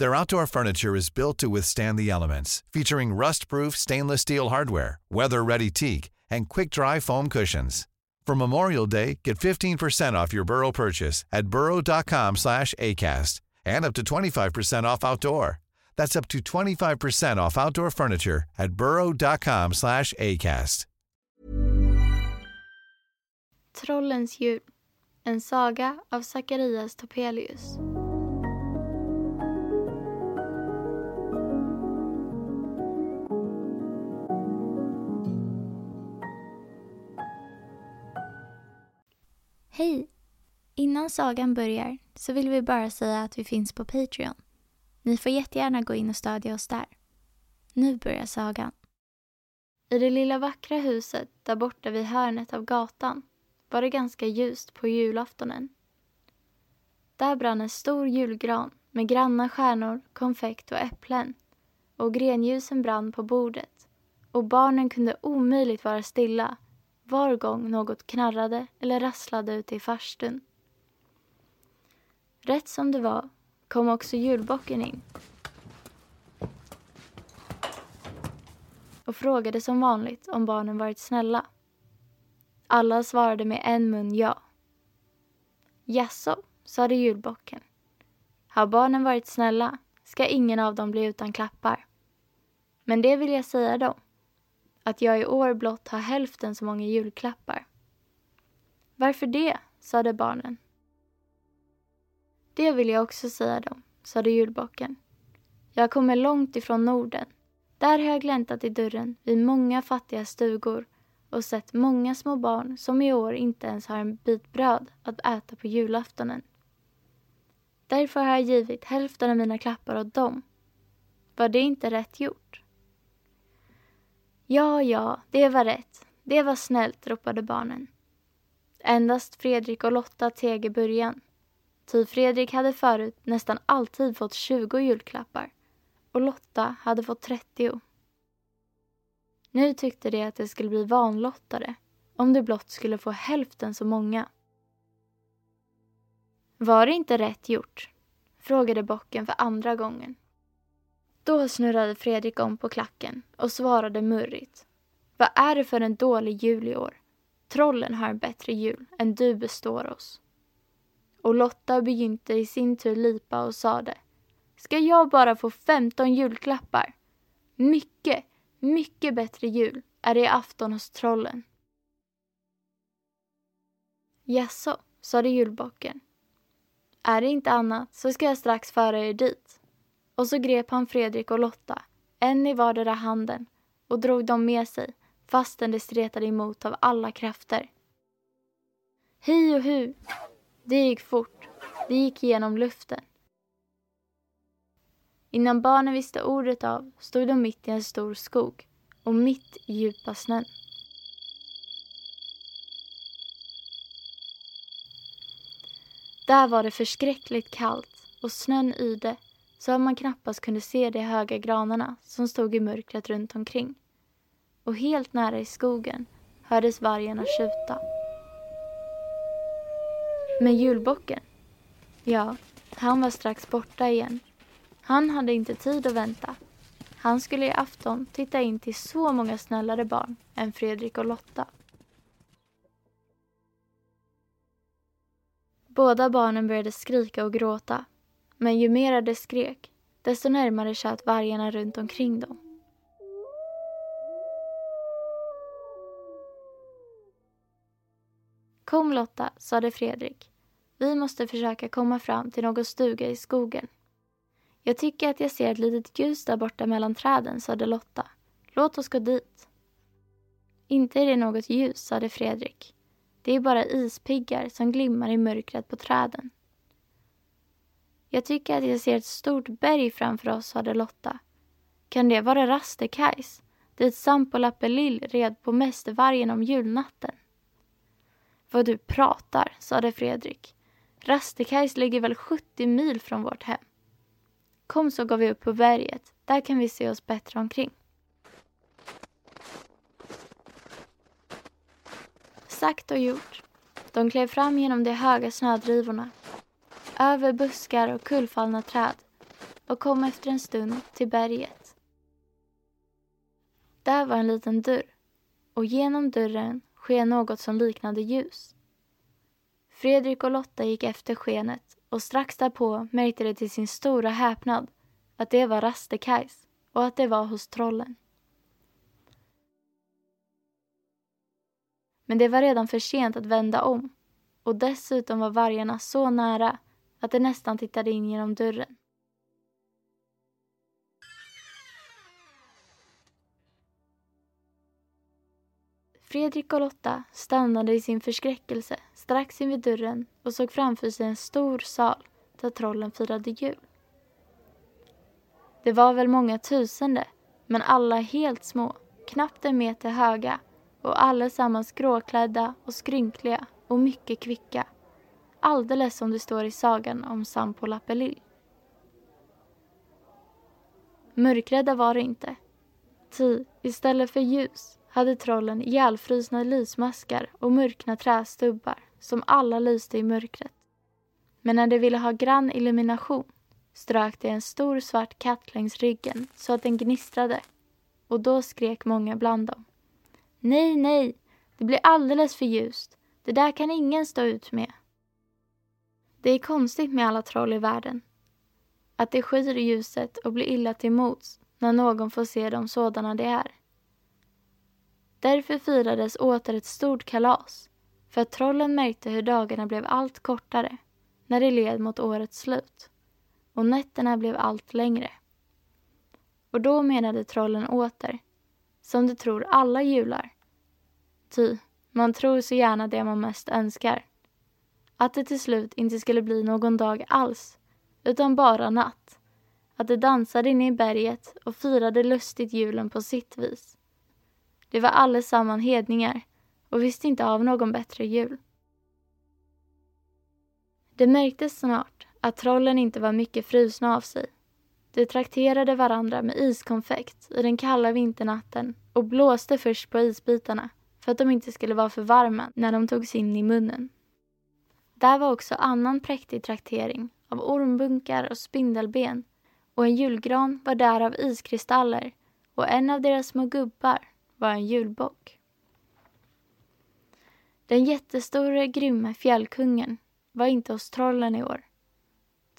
Their outdoor furniture is built to withstand the elements, featuring rust-proof stainless steel hardware, weather-ready teak, and quick-dry foam cushions. For Memorial Day, get 15% off your Burrow purchase at burrow.com slash ACAST and up to 25% off outdoor. That's up to 25% off outdoor furniture at burrow.com slash ACAST. Trollens jul. En saga av Zacharias Topelius. Hej! Innan sagan börjar så vill vi bara säga att vi finns på Patreon. Ni får jättegärna gå in och stödja oss där. Nu börjar sagan. I det lilla vackra huset där borta vid hörnet av gatan var det ganska ljust på julaftonen. Där brann en stor julgran med granna stjärnor, konfekt och äpplen och grenljusen brann på bordet och barnen kunde omöjligt vara stilla var gång något knarrade eller rasslade ute i farstun. Rätt som det var kom också julbocken in och frågade som vanligt om barnen varit snälla. Alla svarade med en mun ja. Jaså, sade julbocken. Har barnen varit snälla ska ingen av dem bli utan klappar. Men det vill jag säga dem att jag i år blott har hälften så många julklappar. Varför det? sade barnen. Det vill jag också säga dem, sade julbocken. Jag kommer långt ifrån Norden. Där har jag gläntat i dörren vid många fattiga stugor och sett många små barn som i år inte ens har en bit bröd att äta på julaftonen. Därför har jag givit hälften av mina klappar åt dem. Var det inte rätt gjort? Ja, ja, det var rätt. Det var snällt, ropade barnen. Endast Fredrik och Lotta teg i början. Ty Fredrik hade förut nästan alltid fått 20 julklappar och Lotta hade fått 30. Nu tyckte de att det skulle bli vanlottade om de blott skulle få hälften så många. Var det inte rätt gjort? frågade bocken för andra gången. Då snurrade Fredrik om på klacken och svarade murrigt. Vad är det för en dålig jul i år? Trollen har en bättre jul än du består oss. Och Lotta begynte i sin tur lipa och sade Ska jag bara få 15 julklappar? Mycket, mycket bättre jul är det i afton hos trollen. Jaså, sade julbocken. Är det inte annat så ska jag strax föra er dit. Och så grep han Fredrik och Lotta, en i vardera handen och drog dem med sig fastän de stretade emot av alla krafter. Hi och hu! Det gick fort. Det gick genom luften. Innan barnen visste ordet av stod de mitt i en stor skog och mitt i djupa snön. Där var det förskräckligt kallt och snön yrde så att man knappast kunde se de höga granarna som stod i mörkret runt omkring. Och helt nära i skogen hördes vargarna tjuta. Men julbocken? Ja, han var strax borta igen. Han hade inte tid att vänta. Han skulle i afton titta in till så många snällare barn än Fredrik och Lotta. Båda barnen började skrika och gråta men ju mer de skrek, desto närmare tjöt vargarna runt omkring dem. Kom Lotta, sade Fredrik. Vi måste försöka komma fram till någon stuga i skogen. Jag tycker att jag ser ett litet ljus där borta mellan träden, sade Lotta. Låt oss gå dit. Inte är det något ljus, sade Fredrik. Det är bara ispiggar som glimmar i mörkret på träden. Jag tycker att jag ser ett stort berg framför oss, sade Lotta. Kan det vara Rastekajs? Dit Sampo Lappelill red på mästervargen om julnatten. Vad du pratar, sade Fredrik. Rastekajs ligger väl 70 mil från vårt hem. Kom så går vi upp på berget. Där kan vi se oss bättre omkring. Sagt och gjort. De klev fram genom de höga snödrivorna, över buskar och kullfallna träd och kom efter en stund till berget. Där var en liten dörr och genom dörren sken något som liknade ljus. Fredrik och Lotta gick efter skenet och strax därpå märkte de till sin stora häpnad att det var Rastekajs och att det var hos trollen. Men det var redan för sent att vända om och dessutom var vargarna så nära att de nästan tittade in genom dörren. Fredrik och Lotta stannade i sin förskräckelse strax invid dörren och såg framför sig en stor sal där trollen firade jul. Det var väl många tusende, men alla helt små, knappt en meter höga och allesammans gråklädda och skrynkliga och mycket kvicka. Alldeles som det står i sagan om Sampo Lappelil. Mörkrädda var de inte. Ty istället för ljus hade trollen ihjälfrusna lysmaskar och mörkna trästubbar som alla lyste i mörkret. Men när de ville ha grann illumination strök de en stor svart katt längs ryggen så att den gnistrade och då skrek många bland dem. Nej, nej, det blir alldeles för ljust. Det där kan ingen stå ut med. Det är konstigt med alla troll i världen. Att de skyr ljuset och blir illa till mots när någon får se dem sådana de är. Därför firades åter ett stort kalas, för att trollen märkte hur dagarna blev allt kortare när det led mot årets slut och nätterna blev allt längre. Och då menade trollen åter, som de tror alla jular. Ty, man tror så gärna det man mest önskar. Att det till slut inte skulle bli någon dag alls, utan bara natt. Att de dansade inne i berget och firade lustigt julen på sitt vis. De var allesamman hedningar och visste inte av någon bättre jul. Det märktes snart att trollen inte var mycket frusna av sig. De trakterade varandra med iskonfekt i den kalla vinternatten och blåste först på isbitarna för att de inte skulle vara för varma när de togs in i munnen. Där var också annan präktig traktering av ormbunkar och spindelben och en julgran var där av iskristaller och en av deras små gubbar var en julbock. Den jättestore, grymme fjällkungen var inte hos trollen i år.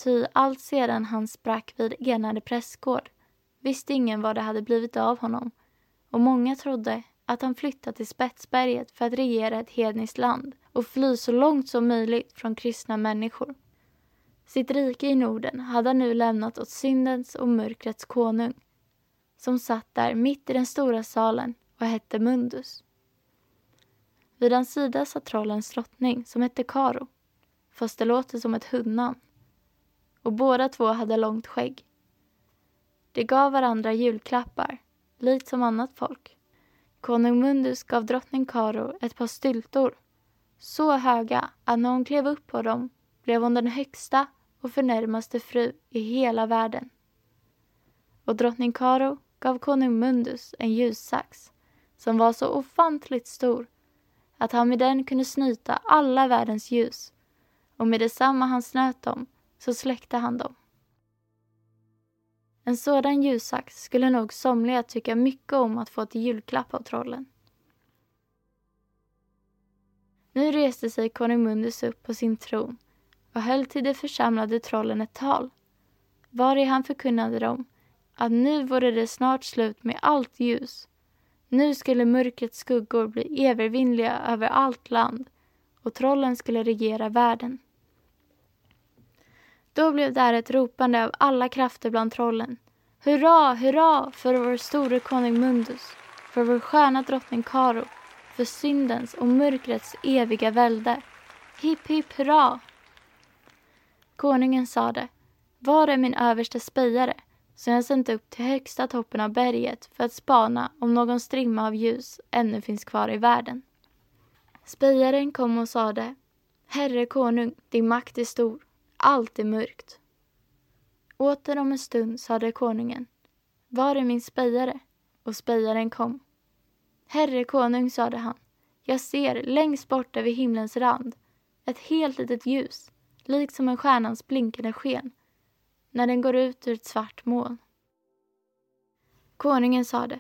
Ty allt sedan han sprack vid enade prästgård visste ingen vad det hade blivit av honom och många trodde att han flyttat till Spetsberget för att regera ett hedniskt land och fly så långt som möjligt från kristna människor. Sitt rike i Norden hade han nu lämnat åt syndens och mörkrets konung som satt där mitt i den stora salen och hette Mundus. Vid hans sida satt trollens drottning som hette Karo, fast det låter som ett hundnamn. Och båda två hade långt skägg. De gav varandra julklappar, likt som annat folk. Konung Mundus gav drottning Karo ett par styltor, så höga att när hon klev upp på dem blev hon den högsta och förnärmaste fru i hela världen. Och drottning Karo gav konung Mundus en ljussax som var så ofantligt stor att han med den kunde snyta alla världens ljus och med detsamma han snöt dem så släckte han dem. En sådan ljussax skulle nog somliga tycka mycket om att få till julklapp av trollen. Nu reste sig konung Mundus upp på sin tron och höll till de församlade trollen ett tal, vari han förkunnade dem att nu vore det snart slut med allt ljus nu skulle mörkrets skuggor bli övervinnliga över allt land och trollen skulle regera världen. Då blev där ett ropande av alla krafter bland trollen. Hurra, hurra för vår store konung Mundus, för vår sköna drottning Karo, för syndens och mörkrets eviga välde. Hipp, hipp, hurra! Konungen sade, var är min överste spejare som jag sänt upp till högsta toppen av berget för att spana om någon strimma av ljus ännu finns kvar i världen. Spejaren kom och sade, Herre konung, din makt är stor, allt är mörkt. Åter om en stund sade konungen, var är min spejare? Och spejaren kom. Herre konung, sade han, jag ser längst bort över himlens rand ett helt litet ljus, likt som en stjärnans blinkande sken, när den går ut ur ett svart moln. Konungen sade,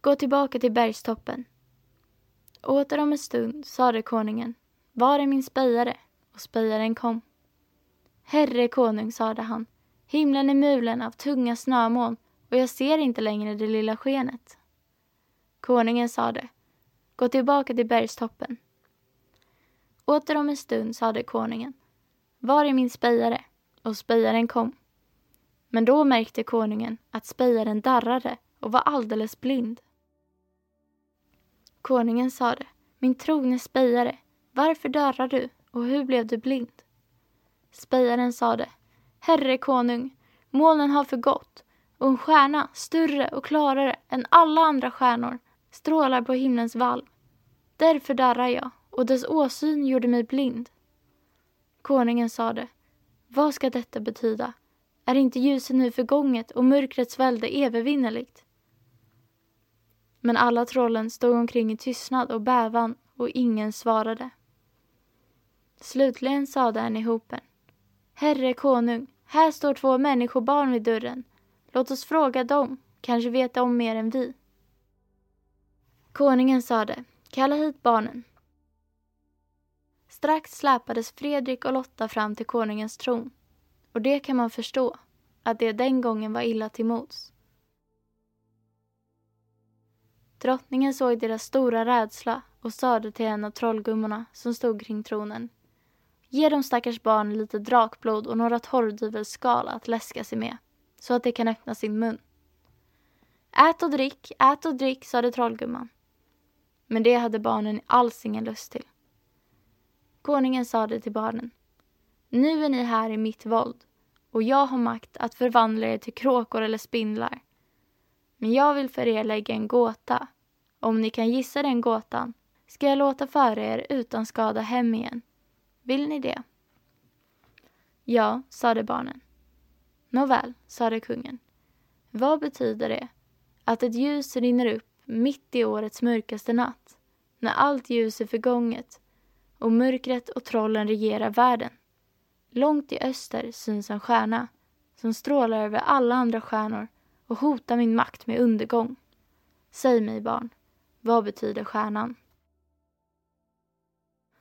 gå tillbaka till bergstoppen. Åter om en stund sade konungen, var är min spejare? Och spejaren kom. Herre konung, sade han, himlen är mulen av tunga snömoln och jag ser inte längre det lilla skenet. Konungen sade, gå tillbaka till bergstoppen. Åter om en stund sade konungen, var är min spejare? Och spejaren kom. Men då märkte konungen att spejaren darrade och var alldeles blind. Konungen sade, min trogne spejare, varför darrar du och hur blev du blind? Spejaren sade, Herre konung, molnen har förgått och en stjärna, större och klarare än alla andra stjärnor, strålar på himlens valv. Därför darrar jag och dess åsyn gjorde mig blind. Konungen sade, vad ska detta betyda? Är inte ljuset nu förgånget och mörkrets välde övervinnerligt? Men alla trollen stod omkring i tystnad och bävan och ingen svarade. Slutligen sade en i hopen. Herre konung, här står två människobarn vid dörren. Låt oss fråga dem, kanske vet de mer än vi. Konungen sade, kalla hit barnen. Strax släpades Fredrik och Lotta fram till konungens tron. Och det kan man förstå, att det den gången var illa till mods. Drottningen såg deras stora rädsla och sade till en av trollgummorna som stod kring tronen. Ge de stackars barnen lite drakblod och några torrdyvelskal att läska sig med, så att de kan öppna sin mun. Ät och drick, ät och drick, sade trollgumman. Men det hade barnen alls ingen lust till. Konungen sade till barnen. Nu är ni här i mitt våld och jag har makt att förvandla er till kråkor eller spindlar. Men jag vill för er lägga en gåta. Om ni kan gissa den gåtan ska jag låta föra er utan skada hem igen. Vill ni det? Ja, sade barnen. Nåväl, sade kungen. Vad betyder det att ett ljus rinner upp mitt i årets mörkaste natt, när allt ljus är förgånget och mörkret och trollen regerar världen? Långt i öster syns en stjärna som strålar över alla andra stjärnor och hotar min makt med undergång. Säg mig, barn, vad betyder stjärnan?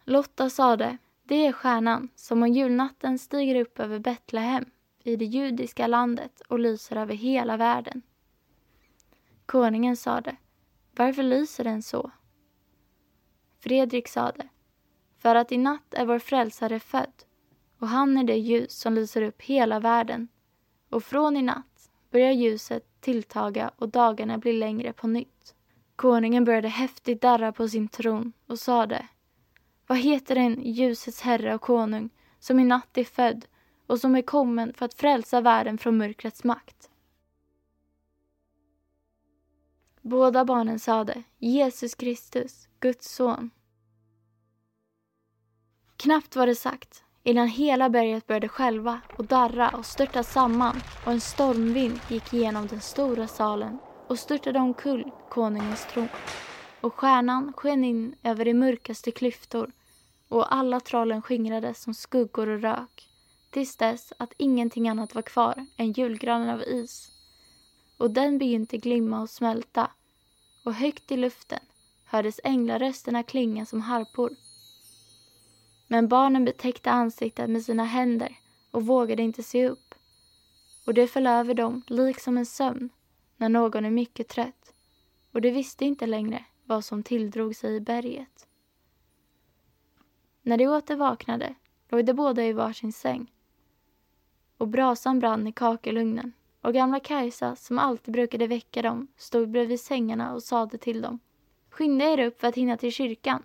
Lotta sade, det är stjärnan som om julnatten stiger upp över Betlehem i det judiska landet och lyser över hela världen. Konungen sade, varför lyser den så? Fredrik sade, för att i natt är vår frälsare född och han är det ljus som lyser upp hela världen. Och från i natt börjar ljuset tilltaga och dagarna blir längre på nytt. Konungen började häftigt darra på sin tron och sade Vad heter den ljusets herre och konung som i natt är född och som är kommen för att frälsa världen från mörkrets makt? Båda barnen sade Jesus Kristus, Guds son. Knappt var det sagt innan hela berget började skälva och darra och störta samman och en stormvind gick igenom den stora salen och störtade omkull konungens tron. Och stjärnan sken in över de mörkaste klyftor och alla trollen skingrades som skuggor och rök tills dess att ingenting annat var kvar än julgranen av is. Och den begynte glimma och smälta och högt i luften hördes änglarösterna klinga som harpor men barnen betäckte ansiktet med sina händer och vågade inte se upp. Och det föll över dem liksom en sömn när någon är mycket trött och de visste inte längre vad som tilldrog sig i berget. När de åter vaknade låg de båda i varsin säng. Och brasan brann i kakelugnen och gamla Kajsa, som alltid brukade väcka dem, stod bredvid sängarna och sade till dem. Skynda er upp för att hinna till kyrkan.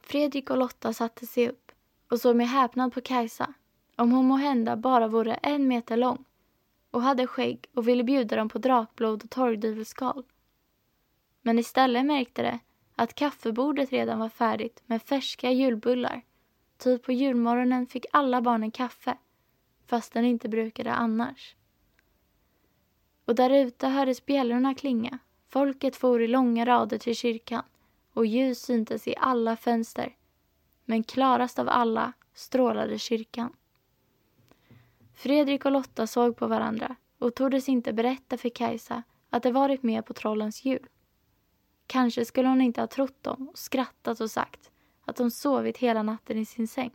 Fredrik och Lotta satte sig upp och såg med häpnad på Kajsa, om hon må hända bara vore en meter lång och hade skägg och ville bjuda dem på drakblod och torgdyvelskal. Men istället märkte de att kaffebordet redan var färdigt med färska julbullar. Typ på julmorgonen fick alla barnen kaffe, fast den inte brukade annars. Och där ute hördes bjällrorna klinga. Folket for i långa rader till kyrkan och ljus syntes i alla fönster. Men klarast av alla strålade kyrkan. Fredrik och Lotta såg på varandra och tordes inte berätta för Kajsa att de varit med på trollens jul. Kanske skulle hon inte ha trott dem och skrattat och sagt att de sovit hela natten i sin säng.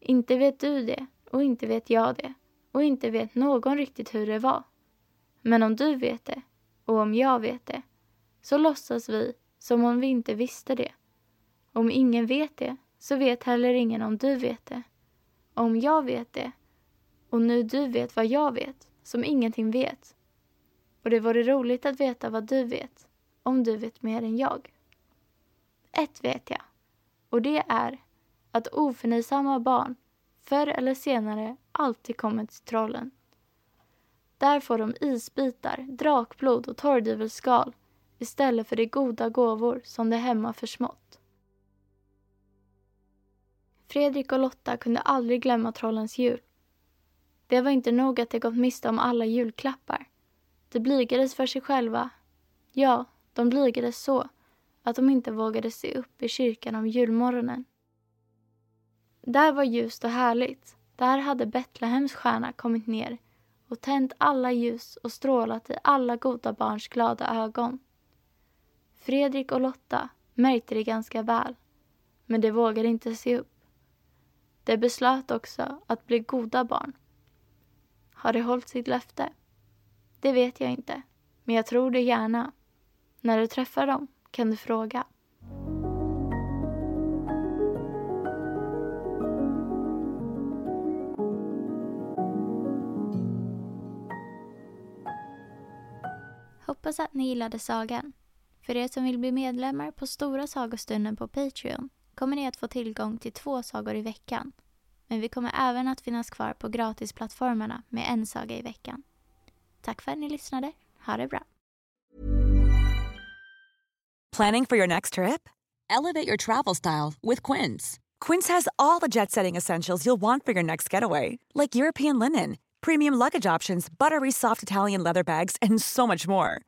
Inte vet du det och inte vet jag det och inte vet någon riktigt hur det var. Men om du vet det och om jag vet det så låtsas vi som om vi inte visste det. Om ingen vet det så vet heller ingen om du vet det. Om jag vet det och nu du vet vad jag vet, som ingenting vet. Och det vore roligt att veta vad du vet, om du vet mer än jag. Ett vet jag, och det är att oförnöjsamma barn förr eller senare alltid kommer till trollen. Där får de isbitar, drakblod och torrdyvelskal istället för de goda gåvor som de hemma försmått. Fredrik och Lotta kunde aldrig glömma trollens jul. Det var inte nog att de gått miste om alla julklappar. De blygades för sig själva. Ja, de blygades så att de inte vågade se upp i kyrkan om julmorgonen. Där var ljust och härligt. Där hade Betlehems stjärna kommit ner och tänt alla ljus och strålat i alla goda barns glada ögon. Fredrik och Lotta märkte det ganska väl, men de vågade inte se upp. De beslöt också att bli goda barn. Har de hållit sitt löfte? Det vet jag inte, men jag tror det gärna. När du träffar dem kan du fråga. Hoppas att ni gillade sagan. För er som vill bli medlemmar på Stora sagostunden på Patreon kommer ni att få tillgång till två sagor i veckan. Men vi kommer även att finnas kvar på gratisplattformarna med en saga i veckan. Tack för att ni lyssnade. Ha det bra. Planning for your next trip? Elevate your travel style with Quince. Quince has all the jet-setting essentials you'll want for your next getaway, like European linen, premium luggage options, buttery soft Italian leather bags, and so much more.